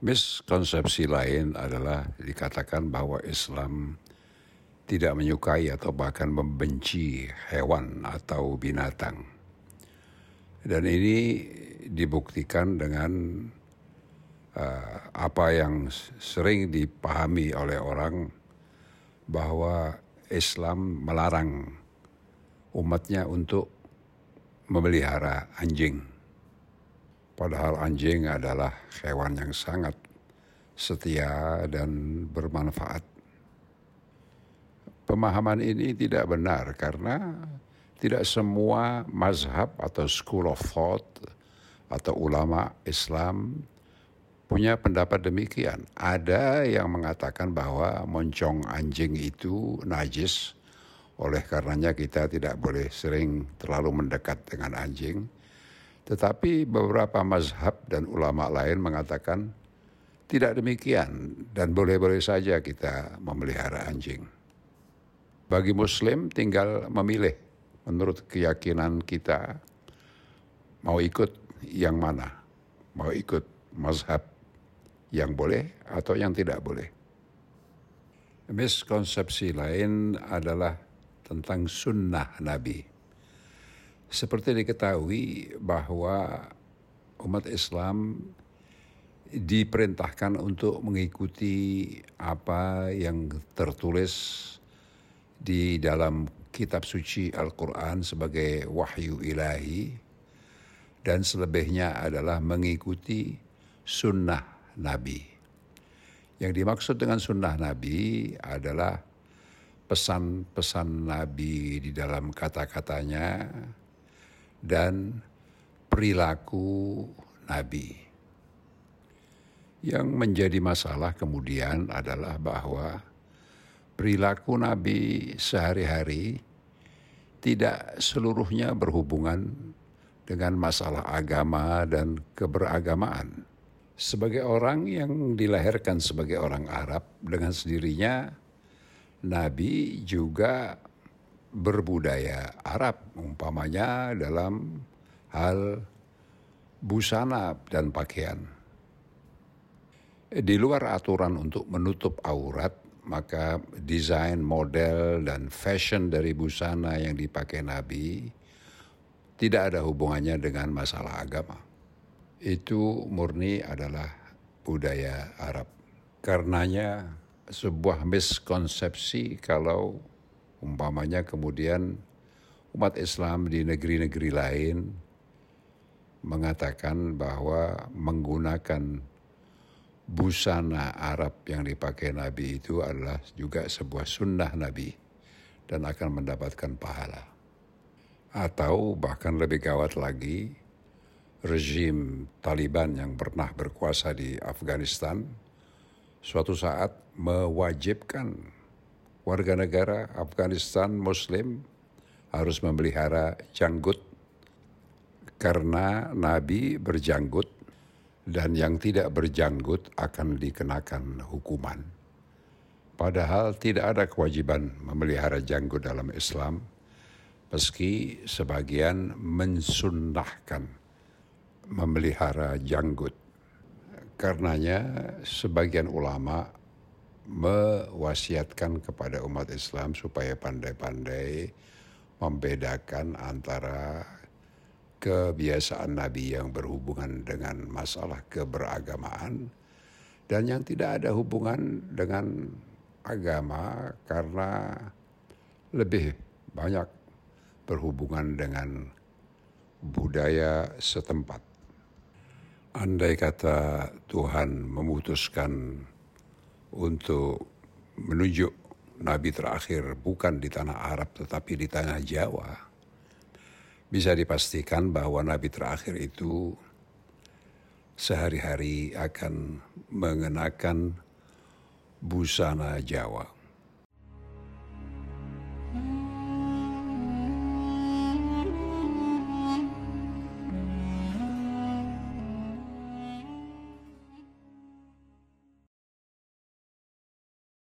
Miskonsepsi lain adalah dikatakan bahwa Islam tidak menyukai atau bahkan membenci hewan atau binatang. Dan ini dibuktikan dengan uh, apa yang sering dipahami oleh orang bahwa Islam melarang umatnya untuk memelihara anjing. Padahal anjing adalah hewan yang sangat setia dan bermanfaat. Pemahaman ini tidak benar karena tidak semua mazhab atau school of thought atau ulama Islam punya pendapat demikian. Ada yang mengatakan bahwa moncong anjing itu najis, oleh karenanya kita tidak boleh sering terlalu mendekat dengan anjing. Tetapi beberapa mazhab dan ulama lain mengatakan tidak demikian dan boleh-boleh saja kita memelihara anjing. Bagi muslim tinggal memilih menurut keyakinan kita mau ikut yang mana, mau ikut mazhab yang boleh atau yang tidak boleh. Miskonsepsi lain adalah tentang sunnah Nabi. Seperti diketahui bahwa umat Islam diperintahkan untuk mengikuti apa yang tertulis di dalam kitab suci Al-Quran sebagai wahyu ilahi dan selebihnya adalah mengikuti sunnah Nabi. Yang dimaksud dengan sunnah Nabi adalah pesan-pesan Nabi di dalam kata-katanya, dan perilaku Nabi. Yang menjadi masalah kemudian adalah bahwa perilaku Nabi sehari-hari tidak seluruhnya berhubungan dengan masalah agama dan keberagamaan. Sebagai orang yang dilahirkan sebagai orang Arab dengan sendirinya, Nabi juga berbudaya Arab, umpamanya dalam hal busana dan pakaian. Di luar aturan untuk menutup aurat, maka desain, model, dan fashion dari busana yang dipakai Nabi tidak ada hubungannya dengan masalah agama. Itu murni adalah budaya Arab. Karenanya sebuah miskonsepsi kalau Umpamanya kemudian umat Islam di negeri-negeri lain mengatakan bahwa menggunakan busana Arab yang dipakai Nabi itu adalah juga sebuah sunnah Nabi dan akan mendapatkan pahala. Atau bahkan lebih gawat lagi, rezim Taliban yang pernah berkuasa di Afghanistan suatu saat mewajibkan warga negara Afghanistan Muslim harus memelihara janggut karena Nabi berjanggut dan yang tidak berjanggut akan dikenakan hukuman. Padahal tidak ada kewajiban memelihara janggut dalam Islam, meski sebagian mensunnahkan memelihara janggut. Karenanya sebagian ulama mewasiatkan kepada umat Islam supaya pandai-pandai membedakan antara kebiasaan Nabi yang berhubungan dengan masalah keberagamaan dan yang tidak ada hubungan dengan agama karena lebih banyak berhubungan dengan budaya setempat. Andai kata Tuhan memutuskan untuk menunjuk nabi terakhir bukan di tanah Arab tetapi di tanah Jawa, bisa dipastikan bahwa nabi terakhir itu sehari-hari akan mengenakan busana Jawa.